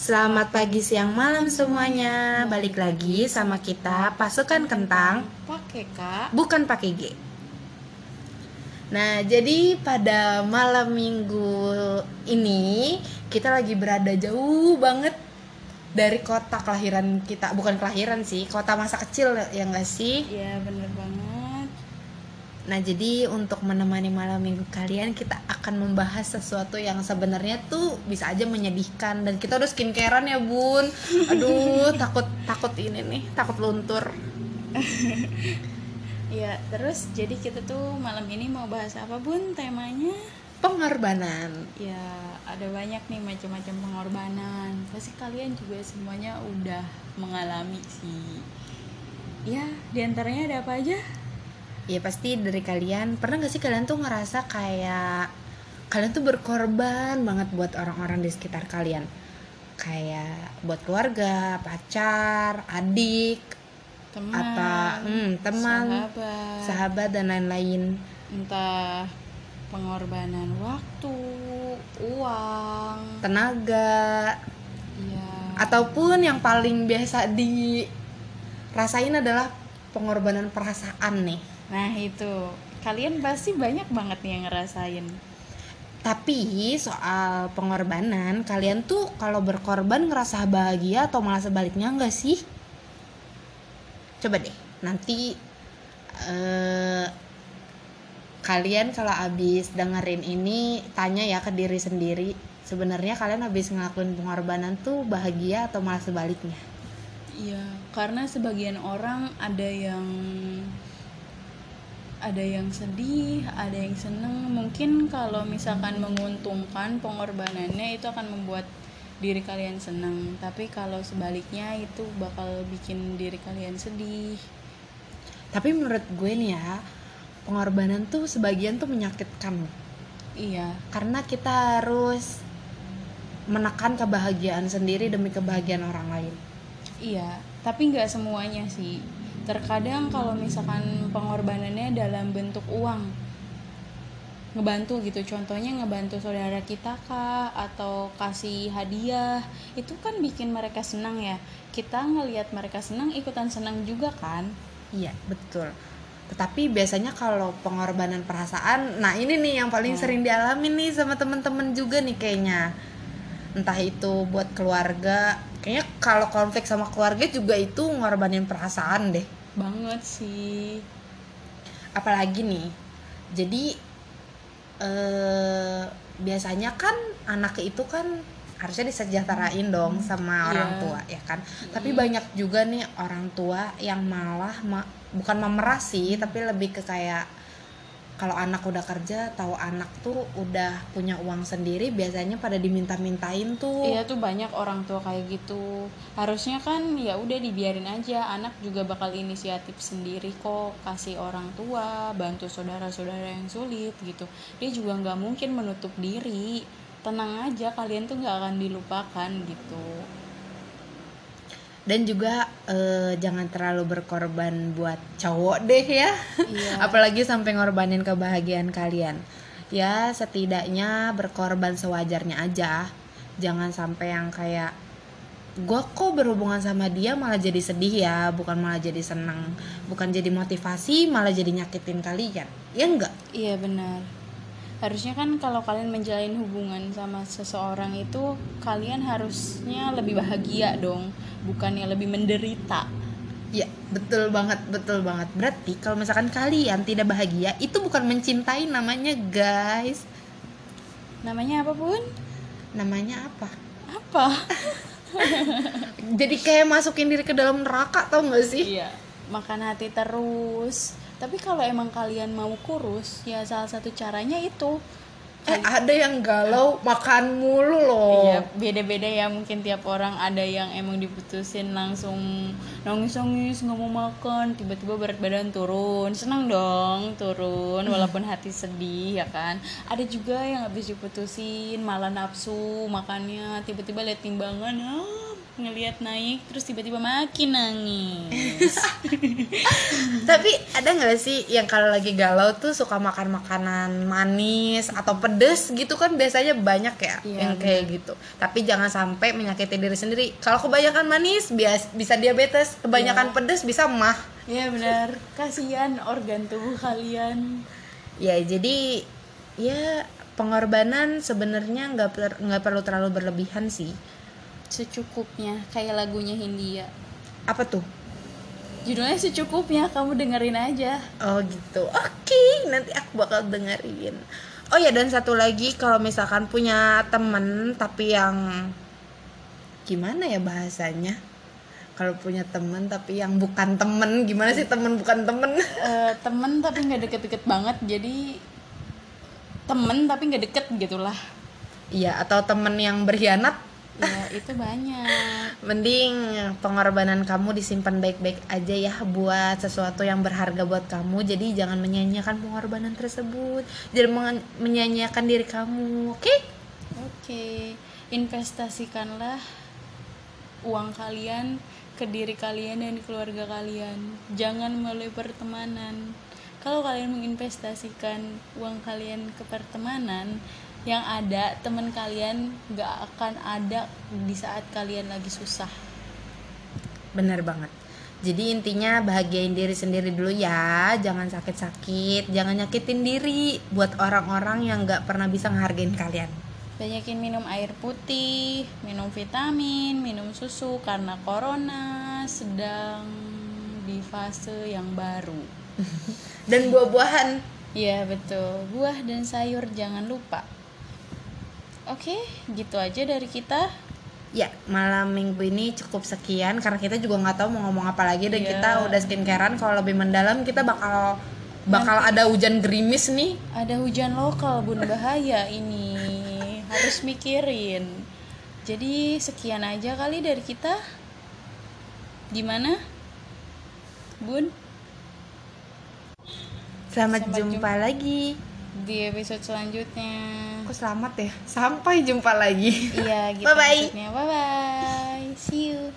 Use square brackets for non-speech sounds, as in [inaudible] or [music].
Selamat pagi, siang, malam semuanya. Balik lagi sama kita pasukan kentang, Pakai kak. bukan pakai G. Nah, jadi pada malam minggu ini kita lagi berada jauh banget dari kota kelahiran kita, bukan kelahiran sih, kota masa kecil ya enggak sih? Iya bener banget. Nah, jadi untuk menemani malam minggu kalian kita akan membahas sesuatu yang sebenarnya tuh bisa aja menyedihkan dan kita harus skincarean ya, Bun. Aduh, [laughs] takut takut ini nih, takut luntur. [laughs] Iya terus jadi kita tuh malam ini mau bahas apa bun temanya? Pengorbanan. Ya ada banyak nih macam-macam pengorbanan. Pasti kalian juga semuanya udah mengalami sih. Ya di antaranya ada apa aja? Ya pasti dari kalian pernah gak sih kalian tuh ngerasa kayak kalian tuh berkorban banget buat orang-orang di sekitar kalian kayak buat keluarga, pacar, adik, Teman. apa hmm, teman, Sahabat. sahabat dan lain-lain. Entah pengorbanan waktu, uang. tenaga Iya. ataupun yang paling biasa dirasain adalah pengorbanan perasaan nih Nah itu. Kalian pasti banyak banget nih yang ngerasain. tapi soal pengorbanan kalian tuh kalau berkorban ngerasa bahagia atau malah sebaliknya enggak sih? Coba deh nanti eh, kalian kalau abis dengerin ini tanya ya ke diri sendiri sebenarnya kalian habis ngelakuin pengorbanan tuh bahagia atau malah sebaliknya? Iya, karena sebagian orang ada yang ada yang sedih, ada yang seneng. Mungkin kalau misalkan menguntungkan pengorbanannya itu akan membuat diri kalian seneng. Tapi kalau sebaliknya itu bakal bikin diri kalian sedih. Tapi menurut gue nih ya, pengorbanan tuh sebagian tuh menyakitkan. Iya, Karena kita harus menekan kebahagiaan sendiri demi kebahagiaan orang lain. Iya, tapi nggak semuanya sih. Terkadang kalau misalkan pengorbanannya dalam bentuk uang, ngebantu gitu. Contohnya ngebantu saudara kita kak, atau kasih hadiah, itu kan bikin mereka senang ya. Kita ngelihat mereka senang, ikutan senang juga kan? Iya, betul. Tetapi biasanya kalau pengorbanan perasaan, nah ini nih yang paling Hmm. sering dialami nih sama temen-temen juga nih kayaknya. Entah itu buat keluarga, kayaknya kalau konflik sama keluarga juga itu ngorbanin perasaan deh. Banget sih. apalagi nih jadi eh biasanya kan anak itu kan harusnya disejahterain dong sama orang Iya. tua ya kan tapi banyak juga nih orang tua yang malah ma- bukan memeras sih tapi lebih ke kayak kalau anak udah kerja tahu anak tuh udah punya uang sendiri biasanya pada diminta-mintain tuh Iya tuh banyak orang tua kayak gitu. Harusnya kan ya udah dibiarin aja, anak juga bakal inisiatif sendiri kok kasih orang tua, bantu saudara-saudara yang sulit gitu. Dia juga nggak mungkin menutup diri. Tenang aja, kalian tuh nggak akan dilupakan gitu. Dan juga eh, jangan terlalu berkorban buat cowok deh ya. Iya. [laughs] apalagi sampai ngorbanin kebahagiaan kalian. Ya setidaknya berkorban sewajarnya aja. Jangan sampai yang kayak gua kok berhubungan sama dia malah jadi sedih ya bukan malah jadi seneng bukan jadi motivasi malah jadi nyakitin kalian. Ya enggak? Iya benar. Harusnya kan kalau kalian menjalin hubungan sama seseorang itu kalian harusnya lebih bahagia dong, bukannya lebih menderita. ya betul banget betul banget berarti kalau misalkan kalian tidak bahagia itu bukan mencintai namanya guys Namanya apa pun? namanya apa Apa? [laughs] jadi kayak masukin diri ke dalam neraka tau gak sih Iya, makan hati terus. Tapi kalau emang kalian mau kurus, ya salah satu caranya itu. eh ada yang galau makan mulu loh Iya, beda-beda ya mungkin tiap orang ada yang emang diputusin langsung nangis-nangis nggak mau makan, tiba-tiba berat badan turun, senang dong turun walaupun hati sedih ya kan. Ada juga yang habis diputusin malah nafsu makannya, tiba-tiba lihat timbangan, ah, ngelihat naik terus tiba-tiba makin nangis [laughs] Tapi ada nggak sih yang kalau lagi galau tuh suka makan makanan manis atau pedes gitu kan biasanya banyak ya Iya, yang kayak gitu. Tapi jangan sampai menyakiti diri sendiri. Kalau kebanyakan manis bias bisa diabetes, kebanyakan Iya. pedes bisa mah. ya benar kasihan organ tubuh kalian Ya jadi ya pengorbanan sebenarnya nggak per- nggak perlu terlalu berlebihan sih. Secukupnya kayak lagunya Hindia Apa tuh? judulnya secukupnya kamu dengerin aja Oh gitu. Oke, nanti aku bakal dengerin. Oh ya dan satu lagi kalau misalkan punya temen tapi yang gimana ya bahasanya? Kalau punya temen tapi yang bukan temen, gimana sih temen bukan temen? [laughs] Eh, temen tapi nggak deket-deket banget jadi temen tapi nggak deket gitulah Iya, atau temen yang berkhianat, ya itu banyak mending pengorbanan kamu disimpan baik-baik aja ya buat sesuatu yang berharga buat kamu. Jadi jangan menyia-nyiakan pengorbanan tersebut. Jangan menyia-nyiakan diri kamu, oke? Oke, investasikanlah uang kalian ke diri kalian dan keluarga kalian. Jangan melalui pertemanan. Kalau kalian menginvestasikan uang kalian ke pertemanan, yang ada teman kalian gak akan ada di saat kalian lagi susah. Bener banget. Jadi intinya bahagiain diri sendiri dulu ya, jangan sakit-sakit, jangan nyakitin diri buat orang-orang yang nggak pernah bisa ngehargain kalian. Banyakin minum air putih, minum vitamin, minum susu karena corona sedang di fase yang baru. [laughs] Dan buah-buahan. Iya betul, buah dan sayur jangan lupa. Oke, gitu aja dari kita. Ya, malam minggu ini cukup sekian karena kita juga nggak tahu mau ngomong apa lagi dan Iya. kita udah skincarean kalau lebih mendalam kita bakal bakal ada hujan gerimis nih. Ada hujan lokal bun bahaya ini, harus mikirin. Jadi sekian aja kali dari kita. Gimana, bun? Selamat, Selamat jumpa lagi. Di episode selanjutnya. Kok selamat ya? Sampai jumpa lagi. Iya, [laughs] gitu Bye-bye. maksudnya. Bye bye. See you.